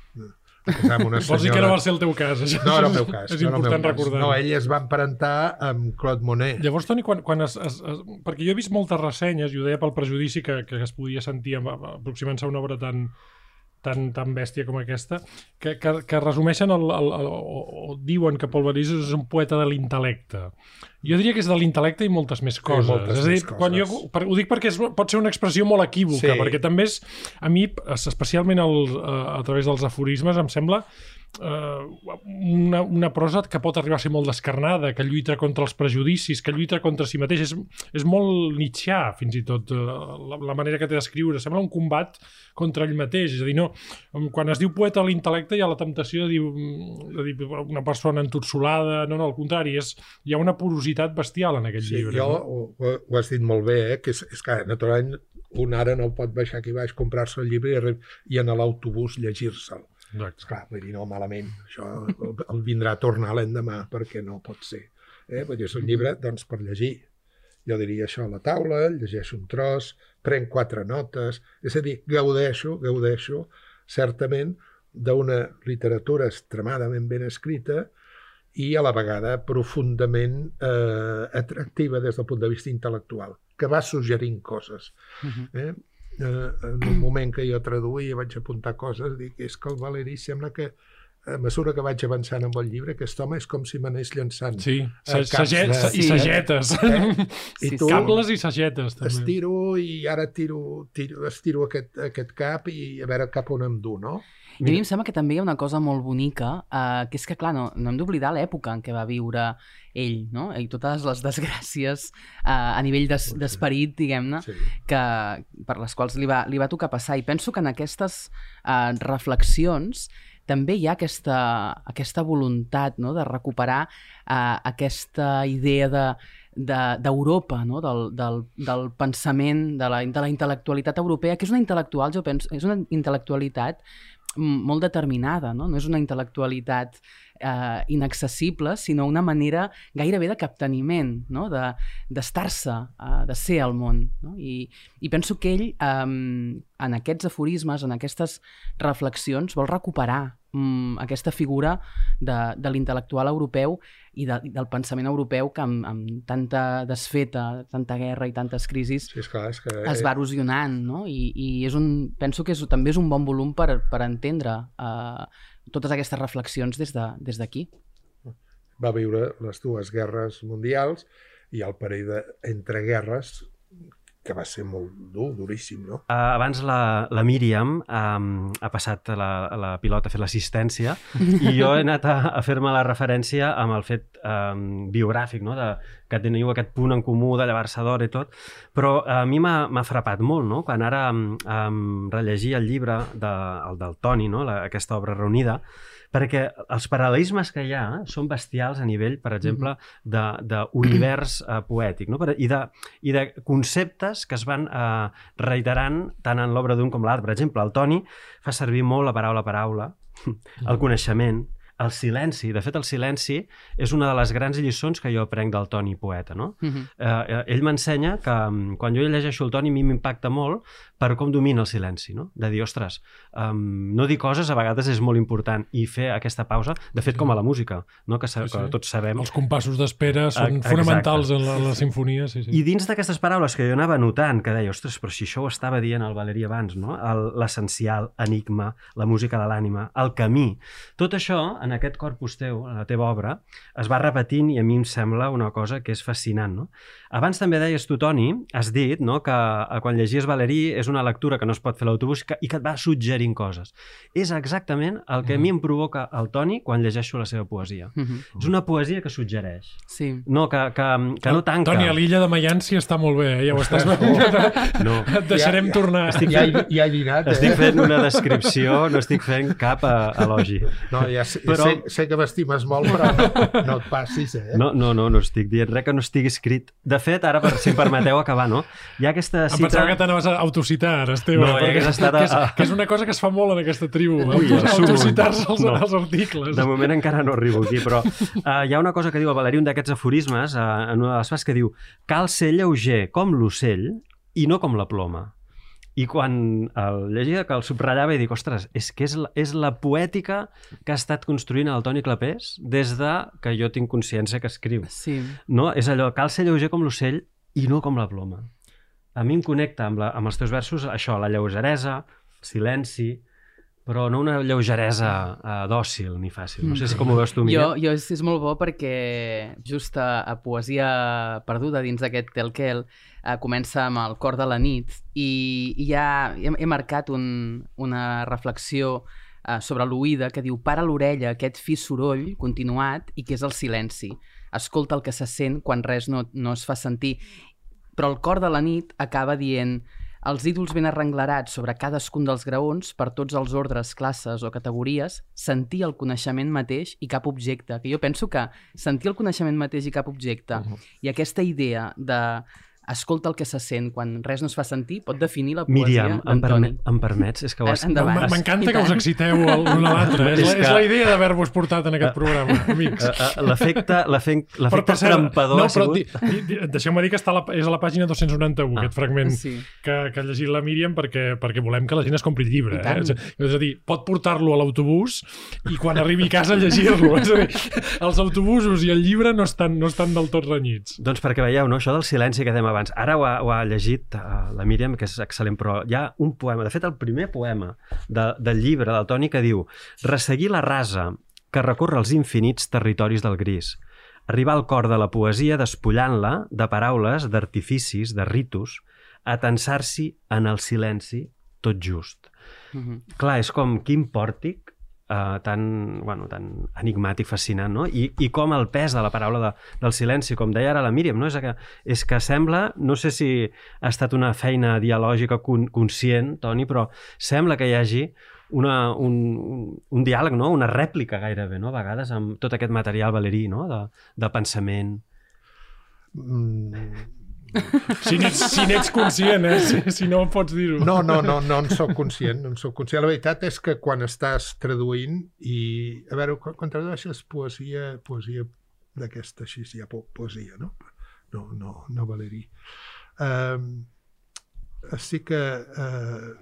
amb una Vols dir que no va ser el teu cas, això? No era el meu cas. És no important recordar. No, ell es va emparentar amb Claude Monet. Llavors, Toni, quan, quan es, es, es, perquè jo he vist moltes ressenyes, i ho deia pel prejudici que, que es podia sentir aproximant-se a una obra tan, tan, tan bèstia com aquesta, que, que, que resumeixen el, el, el, o, o diuen que Paul Valéry és un poeta de l'intel·lecte. Jo diria que és de l'intel·lecte i moltes més coses. moltes és a dir, coses. quan jo, per, ho dic perquè és, pot ser una expressió molt equívoca, Sí. perquè també és, a mi, especialment el, a, a través dels aforismes, em sembla eh, una, una prosa que pot arribar a ser molt descarnada, que lluita contra els prejudicis, que lluita contra si mateix. És, és molt nietzschià, fins i tot, eh, la, la manera que té d'escriure. Sembla un combat contra ell mateix. És a dir, no, quan es diu poeta a l'intel·lecte hi ha la temptació de dir, de dir una persona entorsolada, no, no, al contrari, és, hi ha una porositat bestial en aquest Sí, llibre. jo no? ho, ho, has dit molt bé, eh? que és, és que naturalment un ara no pot baixar aquí baix, comprar-se el llibre i, i anar a l'autobús llegir-se'l. Exacte. Esclar, vull dir, no, malament. Això el, vindrà a tornar l'endemà, perquè no pot ser. Eh? Vull dir, és un llibre, doncs, per llegir. Jo diria això a la taula, llegeixo un tros, prenc quatre notes, és a dir, gaudeixo, gaudeixo, certament, d'una literatura extremadament ben escrita i a la vegada profundament eh, atractiva des del punt de vista intel·lectual, que va suggerint coses. Mhm. Eh? Eh, en un moment que jo traduïa vaig apuntar coses, dic, és que el Valeri sembla que a mesura que vaig avançant amb el llibre, aquest home és com si m'anés llançant. Sí, Eh, sa, caps saget, de- i Sí. sagetes. Eh? I Sí, tu. Cables i sagetes, també. estiro i ara tiro, tiro, estiro aquest, aquest cap i a veure cap on em du, no? I a mi em sembla que també hi ha una cosa molt bonica, eh, que és que, clar, no, no hem d'oblidar l'època en què va viure ell, no? I totes les desgràcies eh, a nivell d'es- d'esperit, diguem-ne, Sí. que, per les quals li va, li va tocar passar. I penso que en aquestes eh, reflexions també hi ha aquesta, aquesta voluntat no? de recuperar eh, aquesta idea de de- d'Europa, no? del, del, del pensament, de la, de la intel·lectualitat europea, que és una intel·lectual, jo penso, és una intel·lectualitat molt determinada, no? No és una intel·lectualitat eh, inaccessible, sinó una manera gairebé de capteniment, no? De- d'estar-se, eh, de ser al món. No? I, I penso que ell, eh, en aquests aforismes, en aquestes reflexions, vol recuperar mm, aquesta figura de, de l'intel·lectual europeu i, de, del pensament europeu que amb, amb tanta desfeta, tanta guerra i tantes crisis Sí, esclar, és que... es va erosionant, no? I, i és un, penso que és, també és un bon volum per, per entendre eh, totes aquestes reflexions des d'aquí. De, des va viure les dues guerres mundials i el parell entre guerres que va ser molt dur, duríssim, no? Uh, abans la, la Míriam um, ha passat la, la pilota a fer l'assistència i jo he anat a, a fer-me la referència amb el fet um, biogràfic, no? de, que teniu aquest punt en comú de llevar-se d'hora i tot, però a mi m'ha frapat molt, no? quan ara um, um, rellegia el llibre de, el del Toni, no? la, aquesta obra reunida, perquè els paral·lelismes que hi ha són bestials a nivell, per exemple, de- d'univers uh, poètic, no? I, de, i de conceptes que es van uh, reiterant tant en l'obra d'un com l'altre. Per exemple, el Toni fa servir molt la paraula paraula, el coneixement, el silenci. De fet, el silenci és una de les grans lliçons que jo aprenc del Toni poeta, no? Mm -hmm. eh, eh, ell m'ensenya que mm, quan jo llegeixo el Toni a mi m'impacta molt per com domina el silenci, no? De dir, ostres, um, no dir coses a vegades és molt important i fer aquesta pausa, de fet com a la música, no? que, sa Sí, sí. que tots sabem. Els compassos d'espera són Exacte. fonamentals en la, la sinfonia. Sí, sí. I dins d'aquestes paraules que jo anava notant, que deia, ostres, però si això ho estava dient el Valeri abans, no? L'essencial, enigma, la música de l'ànima, el camí. Tot això, en aquest corpus teu, en la teva obra, es va repetint i a mi em sembla una cosa que és fascinant, no? Abans també deies tu, Toni, has dit no, que eh, quan llegies Valeri és una lectura que no es pot fer a l'autobús i que- et va suggerint coses. És exactament el que a mi em provoca el Toni quan llegeixo la seva poesia. Mm -hmm. És una poesia que suggereix. Sí. No, que, que, que no tanca. Toni, a l'illa de Mayància està molt bé, eh? ja ho estàs No. Et deixarem Ja- ja- tornar. Ja he, ja he dinat, eh? Estic fent una descripció, no estic fent cap eh, elogi. No, ja Però- sé, sé que m'estimes molt, però no, no et passis, eh? No, no, no, no estic dient res que no estigui escrit. De fet, ara, per, si em permeteu acabar, no? Hi ha aquesta Em cita... pensava que t'anaves a autocitar, ara, Esteve. No, ja perquè estat a- que, és, que és una cosa que es fa molt en aquesta tribu, Ui, autocitar-se els, No. els articles. De moment encara no arribo aquí, però uh, hi ha una cosa que diu el Valeri, un d'aquests aforismes, uh, en una de les frases que diu cal ser lleuger com l'ocell i no com la ploma. I quan el llegia, que el subratllava i dic, ostres, és que és la, és la poètica que ha estat construint el Toni Clapés des de que jo tinc consciència que escriu. Sí. No? És allò, cal ser lleuger com l'ocell i no com la ploma. A mi em connecta amb, la, amb els teus versos això, la lleugeresa, silenci, però no una lleugeresa uh, dòcil ni fàcil. No sé si com ho veus tu, Jo, Miguel. jo és, és molt bo perquè just a, a Poesia perduda dins d'aquest Telquel eh, comença amb el cor de la nit i, i ja he, he marcat un, una reflexió eh, sobre l'oïda que diu para l'orella aquest fi soroll continuat i que és el silenci. Escolta el que se sent quan res no, no es fa sentir. Però el cor de la nit acaba dient els ídols ben arrenglerats sobre cadascun dels graons per tots els ordres, classes o categories, sentir el coneixement mateix i cap objecte. Que jo penso que sentir el coneixement mateix i cap objecte uh -huh. i aquesta idea de escolta el que se sent quan res no es fa sentir pot definir la poesia Míriam, em, permet, em permets? És que ho has... M'encanta que us exciteu l'un a l'altre. és, És la, és que- la idea d'haver-vos portat en aquest programa, amics. Eh, eh, L'efecte trampador no, ha sigut... di, di, di, deixeu-me dir que està a la, és a la pàgina 291, Ah. aquest fragment Sí. que, que ha llegit la Míriam perquè, perquè volem que la gent es compri el llibre. Eh? És, a- és a dir, pot portar-lo a l'autobús i quan arribi a casa llegir-lo. És a dir, els autobusos i el llibre no estan, no estan del tot renyits. Doncs perquè veieu, no? això del silenci que dèiem abans. Ara ho ha, ho ha llegit uh, la Míriam, que és excel·lent, però hi ha un poema, de fet el primer poema de, del llibre del Toni que diu Resseguir la rasa que recorre els infinits territoris del gris. Arribar al cor de la poesia despullant-la de paraules, d'artificis, de ritus, atensar-s'hi en el silenci tot just. Mhm. Clar, és com quin pòrtic uh, tan, bueno, tan enigmàtic, fascinant, no? I, I com el pes de la paraula de, del silenci, com deia ara la Míriam, no? és, que, és que sembla, no sé si ha estat una feina dialògica con, conscient, Toni, però sembla que hi hagi una, un, un, un diàleg, no? una rèplica gairebé, no? a vegades, amb tot aquest material valerí no? de, de pensament. Mm, Si n'ets si conscient, eh? Si, si no pots dir-ho. No, no, no, no en sóc conscient, no en sóc conscient. La veritat és que quan estàs traduint i... A veure, quan, quan tradueixes poesia, poesia d'aquesta així, ja po poesia, no? No, no, no valerí. Um, sí que uh,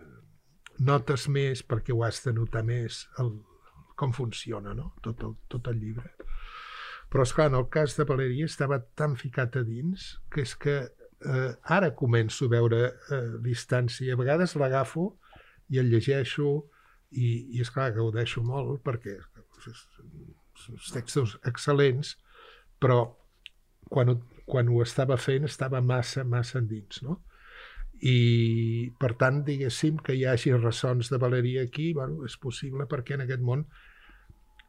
notes més, perquè ho has de notar més, el, com funciona, no? Tot el, tot el llibre. Però, esclar, en el cas de Valeria estava tan ficat a dins que és que eh, ara començo a veure eh, distància. A vegades l'agafo i el llegeixo i, i és clar que ho deixo molt perquè uns textos excel·lents, però quan ho, quan ho estava fent estava massa, massa endins, no? I, per tant, diguéssim que hi hagi ressons de Valeria aquí, bueno, és possible perquè en aquest món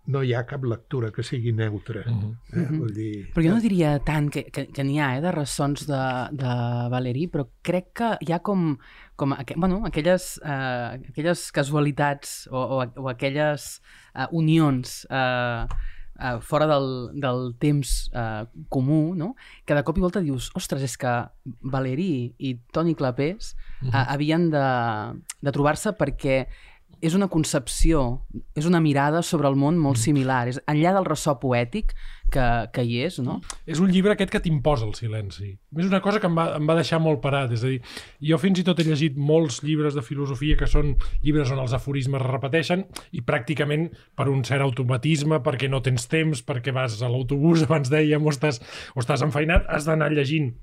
no hi ha cap lectura que sigui neutra. Mhm. Eh? Vull dir, Però jo no diria tant que, que, que n'hi ha eh, de ressons de, de Valéry, però crec que hi ha com, com aqu bueno, aquelles, eh, aquelles casualitats o, o, o aquelles eh, unions eh, eh, fora del, del temps eh, comú, no? que de cop i volta dius, ostres, és que Valéry i Toni Clapés eh, havien de, de trobar-se perquè és una concepció, és una mirada sobre el món molt similar. És, enllà del ressò poètic que, que hi és, no? És un llibre aquest que t'imposa el silenci. És una cosa que em va, em va deixar molt parat. És a dir, jo fins i tot he llegit molts llibres de filosofia que són llibres on els aforismes es repeteixen i pràcticament per un cert automatisme, perquè no tens temps, perquè vas a l'autobús, abans dèiem, o estàs, o estàs enfeinat, has d'anar llegint.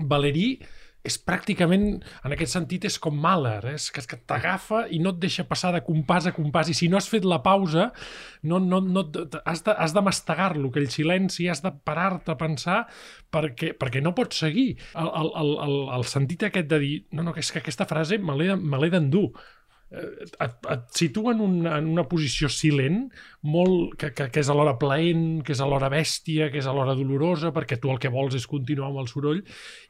Valerí és pràcticament, en aquest sentit, és com Mahler, eh? és que, que t'agafa i no et deixa passar de compàs a compàs, i si no has fet la pausa, no, no, no, has de, has de mastegar-lo, aquell silenci, has de parar-te a pensar perquè, perquè no pots seguir. El, el, el, el, el sentit aquest de dir, no, no, que és que aquesta frase me l'he d'endur, et, et situa en una, en una posició silent molt, que, que, que és alhora plaent, que és alhora bèstia, que és alhora dolorosa, perquè tu el que vols és continuar amb el soroll.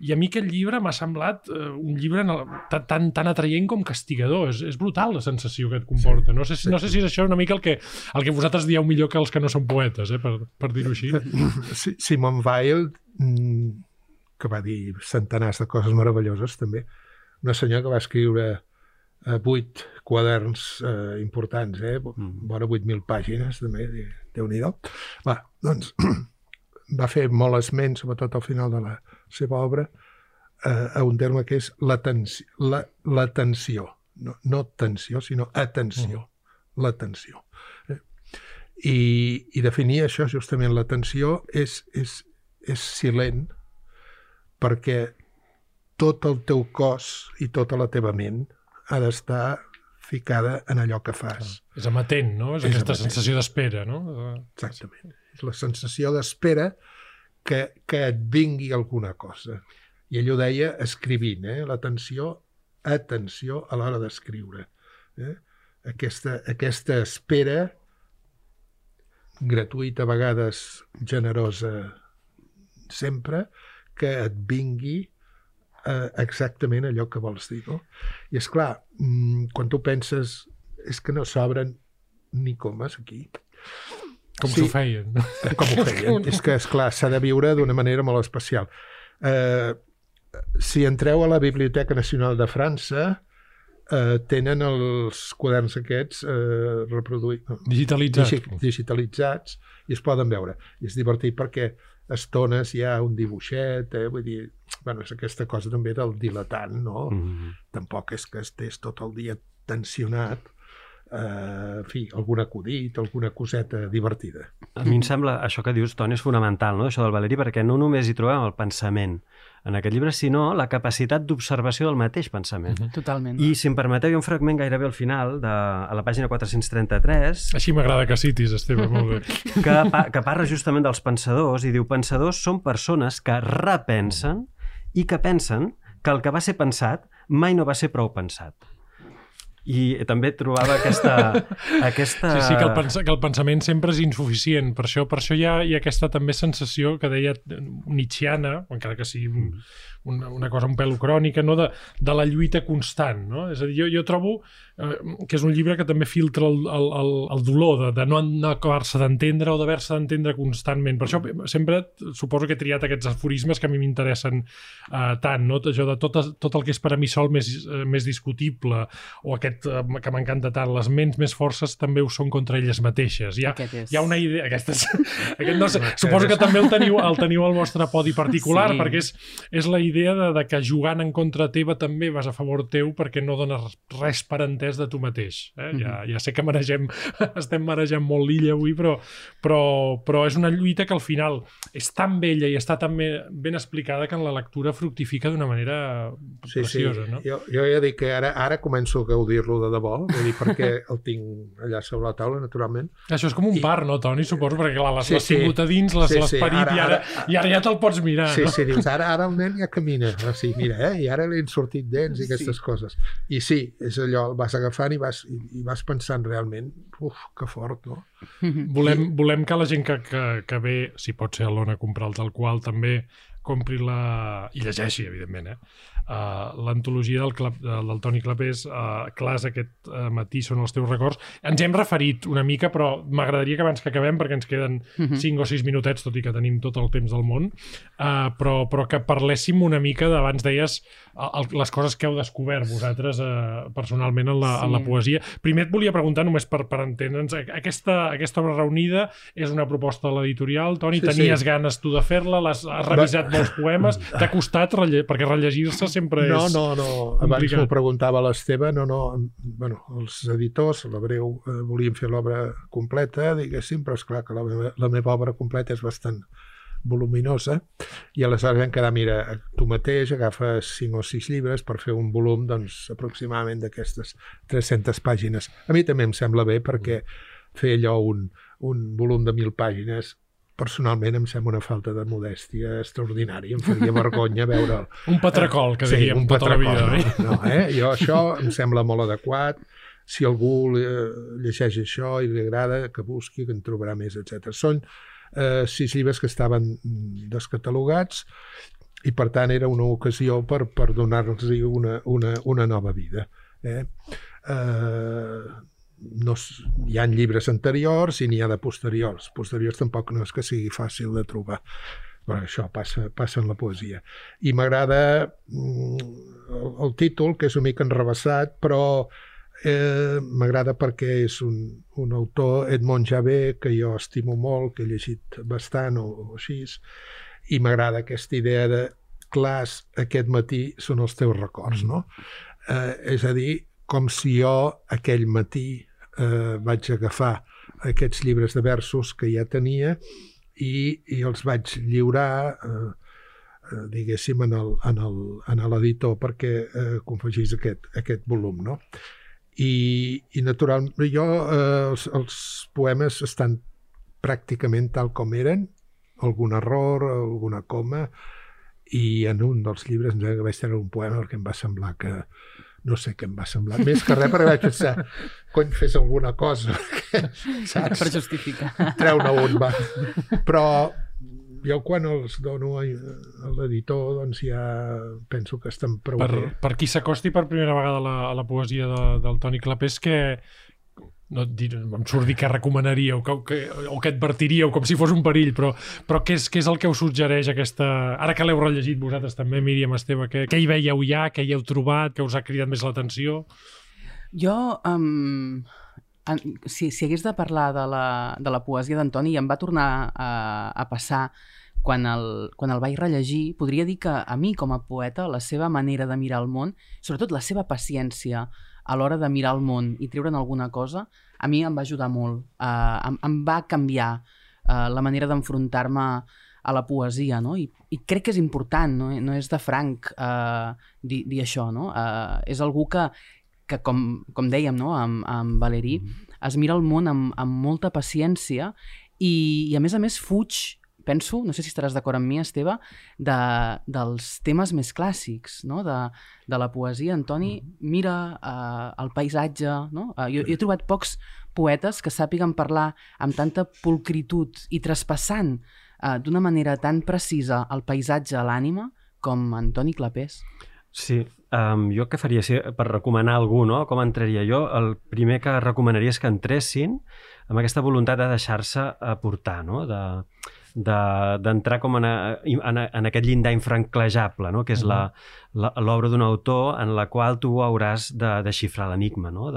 I a mi aquest llibre m'ha semblat eh, un llibre el- tan, tan, tan atraient com castigador. És, és brutal la sensació que et comporta. No sé, si, no sé si és això una mica el que, el que vosaltres dieu millor que els que no són poetes, eh, per, per dir-ho així. Si- Simon Weil, mm, que va dir centenars de coses meravelloses, també, una senyora que va escriure eh, vuit quaderns eh, importants, eh? vora 8.000 pàgines, també, déu nhi Va, doncs, va fer molt esment, sobretot al final de la seva obra, eh, a un terme que és l'atenció. La, l'atenció. No, no tensió, sinó atenció. L'atenció. Eh? I, I definir això, justament, l'atenció és, és, és silent perquè tot el teu cos i tota la teva ment ha d'estar ficada en allò que fas. És amatent, no? És, És aquesta amatent. sensació d'espera, no? Exactament. És la sensació d'espera que, que et vingui alguna cosa. I ell ho deia escrivint, eh? l'atenció, atenció a l'hora d'escriure. Eh? Aquesta, aquesta espera gratuïta, a vegades generosa sempre, que et vingui eh, exactament allò que vols dir. No? I és clar, mm, quan tu penses és que no s'obren ni comes aquí. Com Sí. s'ho feien. Com ho feien? és que, és clar s'ha de viure d'una manera molt especial. Eh, si entreu a la Biblioteca Nacional de França, eh, tenen els quaderns aquests eh, reproduïts, Digitalitzat. digi- digitalitzats i es poden veure. I és divertit perquè estones hi ha un dibuixet, eh? vull dir, bueno, és aquesta cosa també del dilatant, no? Mm -hmm. Tampoc és que estés tot el dia tensionat, eh, en fi, algun acudit, alguna coseta divertida. A mi em sembla, això que dius, Toni, és fonamental, no?, això del Valeri, perquè no només hi trobem el pensament en aquest llibre, sinó la capacitat d'observació del mateix pensament. Mhm. Totalment. I, si em permeteu, hi ha un fragment gairebé al final, de, a la pàgina 433, Així m'agrada que citis, Esteve, molt bé. que, pa, que parla justament dels pensadors i diu pensadors són persones que repensen i que pensen que el que va ser pensat mai no va ser prou pensat. I també trobava aquesta... aquesta... Sí, sí, que el, pens que el pensament sempre és insuficient. Per això, per això hi, ha, hi ha aquesta també sensació que deia Nietzscheana, encara que sigui un, una, una cosa un pèl crònica, no? de, de la lluita constant. No? És a dir, jo, jo trobo eh, que és un llibre que també filtra el, el, el, el dolor de, de no, acabar-se d'entendre o d'haver-se d'entendre constantment. Per això sempre suposo que he triat aquests aforismes que a mi m'interessen eh, tant, no? això de tot, tot el que és per a mi sol més, eh, més discutible o aquest eh, que m'encanta tant, les ments més forces també ho són contra elles mateixes. Hi ha, hi ha una idea... Aquestes, aquest no sé, suposo que també el teniu, el teniu al vostre podi particular, Sí. perquè és, és la idea de, de que jugant en contra teva també vas a favor teu perquè no dones res per entès de tu mateix. Eh? ja, ja sé que manegem, estem manejant molt l'illa avui, però, però, però és una lluita que al final és tan bella i està tan ben, ben explicada que en la lectura fructifica d'una manera Sí, preciosa. sí. No? Jo, jo ja dic que ara, ara començo a gaudir-lo de debò, vull dir, perquè el tinc allà sobre la taula, naturalment. Això és com un I- par, no, Toni? Suposo, perquè clar, l'has Sí, sí, tingut a dins, l'has Sí, sí, l'esperit Ara- i, ara, ara- i ara ja te'l pots mirar, Sí, no? sí, dius, ara, ara el nen ja camina. O sigui, mira, eh? I ara li han sortit dents i aquestes Sí. coses. I sí, és allò, el vas agafant i vas, i, i vas pensant realment, uf, que fort, no? Volem, volem que la gent que, que, que ve, si pot ser a l'Ona, a comprar el tal qual, també compri la... i llegeixi, evidentment, eh? Uh, l'antologia del, Clap, del, del Toni Clapés, uh, clars aquest uh, matí són els teus records. Ens hem referit una mica, però m'agradaria que abans que acabem, perquè ens queden 5 o 6 minutets, tot i que tenim tot el temps del món, uh, però, però que parléssim una mica d'abans deies el, les coses que heu descobert vosaltres uh, personalment en la, sí. en la poesia. Primer et volia preguntar, només per, per entendre'ns, aquesta, aquesta obra reunida és una proposta de l'editorial, Toni, Sí, tenies sí. ganes tu de fer-la, has revisat molts poemes, t'ha costat, relle... perquè rellegir-se sempre No, és... no, no. Abans complicat. m'ho preguntava l'Esteve, no, no. Bueno, els editors, la Breu, eh, volien fer l'obra completa, diguéssim, però és clar que la meva, la meva obra completa és bastant voluminosa i aleshores vam quedar, mira, tu mateix agafes 5 o 6 llibres per fer un volum doncs, aproximadament d'aquestes 300 pàgines. A mi també em sembla bé perquè fer allò un, un volum de 1.000 pàgines personalment em sembla una falta de modèstia extraordinària. Em faria vergonya veure'l. Un patracol, que Sí, un tota la patracol, vida. no, no, eh? Jo això em sembla molt adequat. Si algú eh, llegeix això i li agrada, que busqui, que en trobarà més, etc. Són eh, sis llibres que estaven descatalogats i per tant era una ocasió per, per donar-los una, una, una nova vida. Eh? Eh, no, hi ha llibres anteriors i n'hi ha de posteriors. Posteriors tampoc no és que sigui fàcil de trobar però això passa, passa en la poesia. I m'agrada mm, el, el títol, que és una mica enrevessat, però eh, m'agrada perquè és un, un autor, Edmond Javé, que jo estimo molt, que he llegit bastant o, o així, i m'agrada aquesta idea de clars aquest matí són els teus records, no? Eh, és a dir, com si jo aquell matí eh, vaig agafar aquests llibres de versos que ja tenia i, i els vaig lliurar eh, eh, diguéssim en l'editor perquè eh, confegís aquest, aquest volum no? I, i naturalment, jo eh, els, els poemes estan pràcticament tal com eren, algun error, alguna coma, i en un dels llibres vaig tenir un poema perquè em va semblar que no sé què em va semblar, més que res perquè vaig pensar cony, fes alguna cosa saps? per justificar treu-ne un, va però jo quan els dono a l'editor doncs ja penso que estan prou per, bé. Per qui s'acosti per primera vegada a la, a la poesia de, del Toni Clapés, que, no dir, em surt dir que recomanaríeu que, que, o que advertiríeu com si fos un perill, però, però què, és, què és el que us suggereix aquesta... Ara que l'heu rellegit vosaltres també, Míriam Esteve, què, què hi veieu ja, què hi heu trobat, què us ha cridat més l'atenció? Jo, um, en, si, si hagués de parlar de la, de la poesia d'Antoni, em va tornar a, a passar quan el, quan el vaig rellegir, podria dir que a mi, com a poeta, la seva manera de mirar el món, sobretot la seva paciència, a l'hora de mirar el món i treure'n alguna cosa, a mi em va ajudar molt. Uh, em, em va canviar uh, la manera d'enfrontar-me a la poesia, no? I, I crec que és important, no, no és de franc uh, dir, dir això, no? Uh, és algú que, que com, com dèiem no? amb, amb Valéry, mm -hmm. es mira el món amb, amb molta paciència i, i a més a més fuig penso, no sé si estaràs d'acord amb mi, Esteve, de, dels temes més clàssics, no? de, de la poesia. Antoni mm-hmm. mira uh, el paisatge. No? Uh, jo, jo he trobat pocs poetes que sàpiguen parlar amb tanta pulcritud i traspassant uh, d'una manera tan precisa el paisatge a l'ànima com Antoni Clapés. Sí, um, jo què faria si, per recomanar algú, no? Com entraria jo? El primer que recomanaria és que entressin amb aquesta voluntat de deixar-se aportar, no? De, d'entrar de, com en, a, en, a, en aquest llindar infranquejable, no? que és uh -huh. l'obra d'un autor en la qual tu hauràs de, de xifrar l'enigma, no?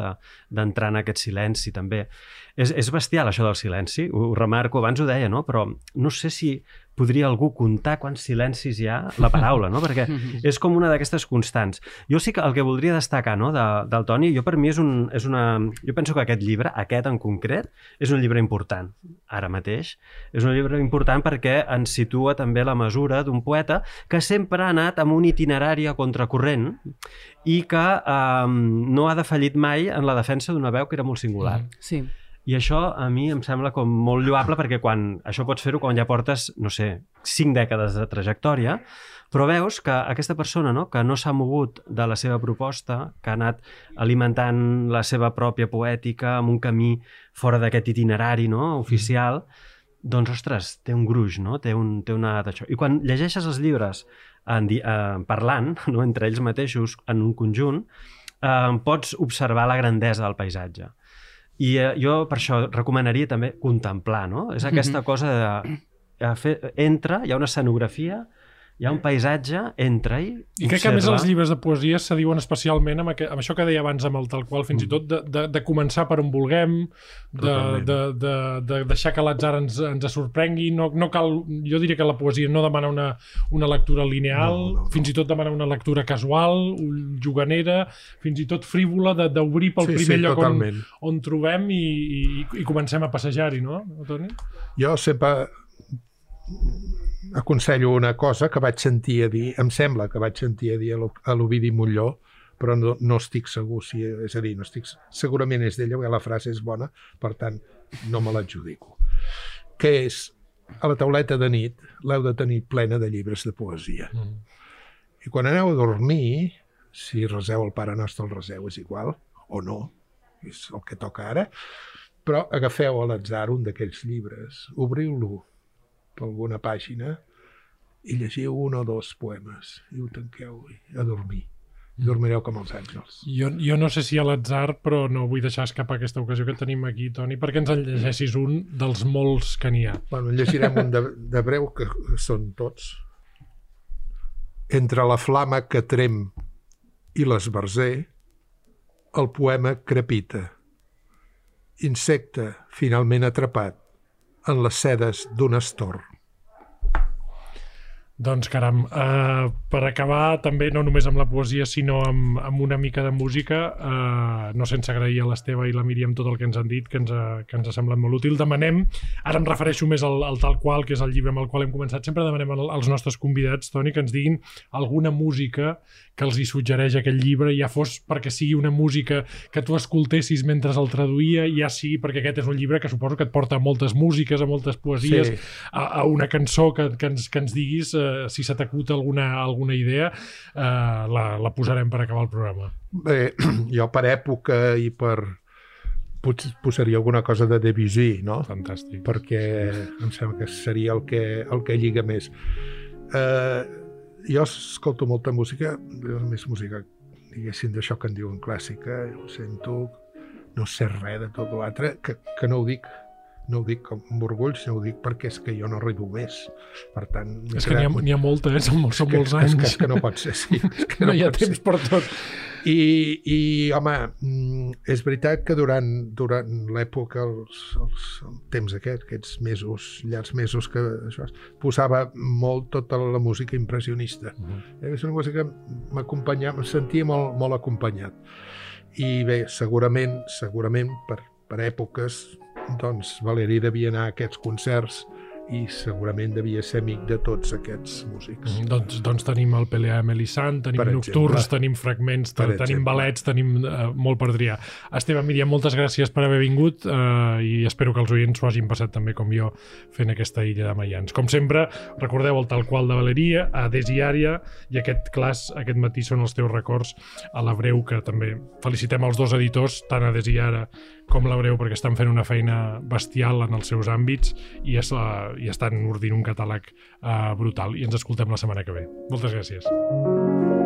d'entrar de, en aquest silenci també. És, és bestial això del silenci, ho, ho remarco, abans ho deia, no? però no sé si podria algú comptar quants silencis hi ha la paraula, no? perquè és com una d'aquestes constants. Jo sí que el que voldria destacar no, de, del Toni, jo per mi és, un, és una... Jo penso que aquest llibre, aquest en concret, és un llibre important, ara mateix. És un llibre important perquè ens situa també la mesura d'un poeta que sempre ha anat amb un itinerari a contracorrent i que eh, no ha defallit mai en la defensa d'una veu que era molt singular. Sí. I això a mi em sembla com molt lloable perquè quan això pots fer-ho quan ja portes, no sé, cinc dècades de trajectòria, però veus que aquesta persona no, que no s'ha mogut de la seva proposta, que ha anat alimentant la seva pròpia poètica amb un camí fora d'aquest itinerari no, oficial, doncs, ostres, té un gruix, no? té, un, té una d'això. I quan llegeixes els llibres en, eh, parlant, no, entre ells mateixos, en un conjunt, eh, pots observar la grandesa del paisatge i eh, jo per això recomanaria també contemplar, no? És aquesta mm -hmm. cosa de... Eh, fer, entra, hi ha una escenografia, hi ha un paisatge, entra-hi, I crec que a més els llibres de poesia se diuen especialment amb, aqu amb això que deia abans amb el tal qual, fins mm. i tot de, de, de començar per on vulguem, de, de, de, de deixar que l'atzar ens, ens sorprengui, no, no cal, jo diria que la poesia no demana una, una lectura lineal, no, no, no. fins i tot demana una lectura casual, juganera, fins i tot frívola, d'obrir pel sí, primer sí, lloc on, on trobem i, i, i comencem a passejar-hi, no, Toni? Jo sempre aconsello una cosa que vaig sentir a dir, em sembla que vaig sentir a dir a l'Ovidi Molló, però no, no estic segur si... És a dir, no estic, segurament és d'ella, perquè la frase és bona, per tant, no me l'adjudico. Que és, a la tauleta de nit l'heu de tenir plena de llibres de poesia. Mm. I quan aneu a dormir, si reseu el Pare Nostre, el reseu, és igual, o no, és el que toca ara, però agafeu a l'atzar un d'aquells llibres, obriu-lo, per alguna pàgina i llegiu un o dos poemes i ho tanqueu a dormir. I dormireu com els àngels. Jo, jo no sé si a l'atzar, però no vull deixar escapar aquesta ocasió que tenim aquí, Toni, perquè ens en llegessis un dels molts que n'hi ha. Bueno, llegirem un de, de breu, que són tots. Entre la flama que trem i l'esbarzer, el poema crepita. Insecte finalment atrapat en les sedes d'un estor. Doncs caram, uh, per acabar també no només amb la poesia sinó amb, amb una mica de música uh, no sense agrair a l'Esteve i la Míriam tot el que ens han dit, que ens, ha, que ens ha semblat molt útil, demanem, ara em refereixo més al, al tal qual, que és el llibre amb el qual hem començat sempre demanem als nostres convidats, Toni, que ens diguin alguna música que els hi suggereix aquest llibre, ja fos perquè sigui una música que tu escoltessis mentre el traduïa, ja sigui perquè aquest és un llibre que suposo que et porta a moltes músiques, a moltes poesies, sí. a, a una cançó que, que, ens, que ens diguis eh, si se t'acut alguna, alguna idea, eh, la, la posarem per acabar el programa. Bé, jo per època i per posaria alguna cosa de Debussy, no? Fantàstic. Perquè em sembla que seria el que, el que lliga més. Eh, jo escolto molta música, més música, diguéssim, d'això que en diuen clàssica, ho sento, no sé res de tot l'altre, que, que no ho dic no ho dic amb orgull, sinó ho dic perquè és que jo no arribo més. Per tant... És que n'hi ha, ha molta, eh? Són, molts, són molts anys. És que, és que no pot ser, sí. És que no, no hi ha temps ser. per tot. I, i home, mm, és veritat que durant, durant l'època, els, els, el temps aquest, aquests mesos, llargs mesos que això, posava molt tota la música impressionista. Uh mhm. -huh. És una música que m'acompanyava, em sentia molt, molt acompanyat. I bé, segurament, segurament per, per èpoques doncs Valeri devia anar a aquests concerts i segurament devia ser amic de tots aquests músics. Mm, doncs, doncs tenim el Pelea Melisant, tenim per nocturns, exemple. tenim fragments, per tenim exemple. balets, tenim uh, molt per triar. Esteve, Míriam, moltes gràcies per haver vingut uh, i espero que els oients s'ho hagin passat també com jo fent aquesta illa de Maians. Com sempre, recordeu el tal qual de Valeria, a Desiària i aquest clas aquest matí són els teus records a la Breu, que també felicitem els dos editors, tant a Desiara com la Breu, perquè estan fent una feina bestial en els seus àmbits i, és la, i estan ordint un catàleg uh, brutal. I ens escoltem la setmana que ve. Moltes gràcies.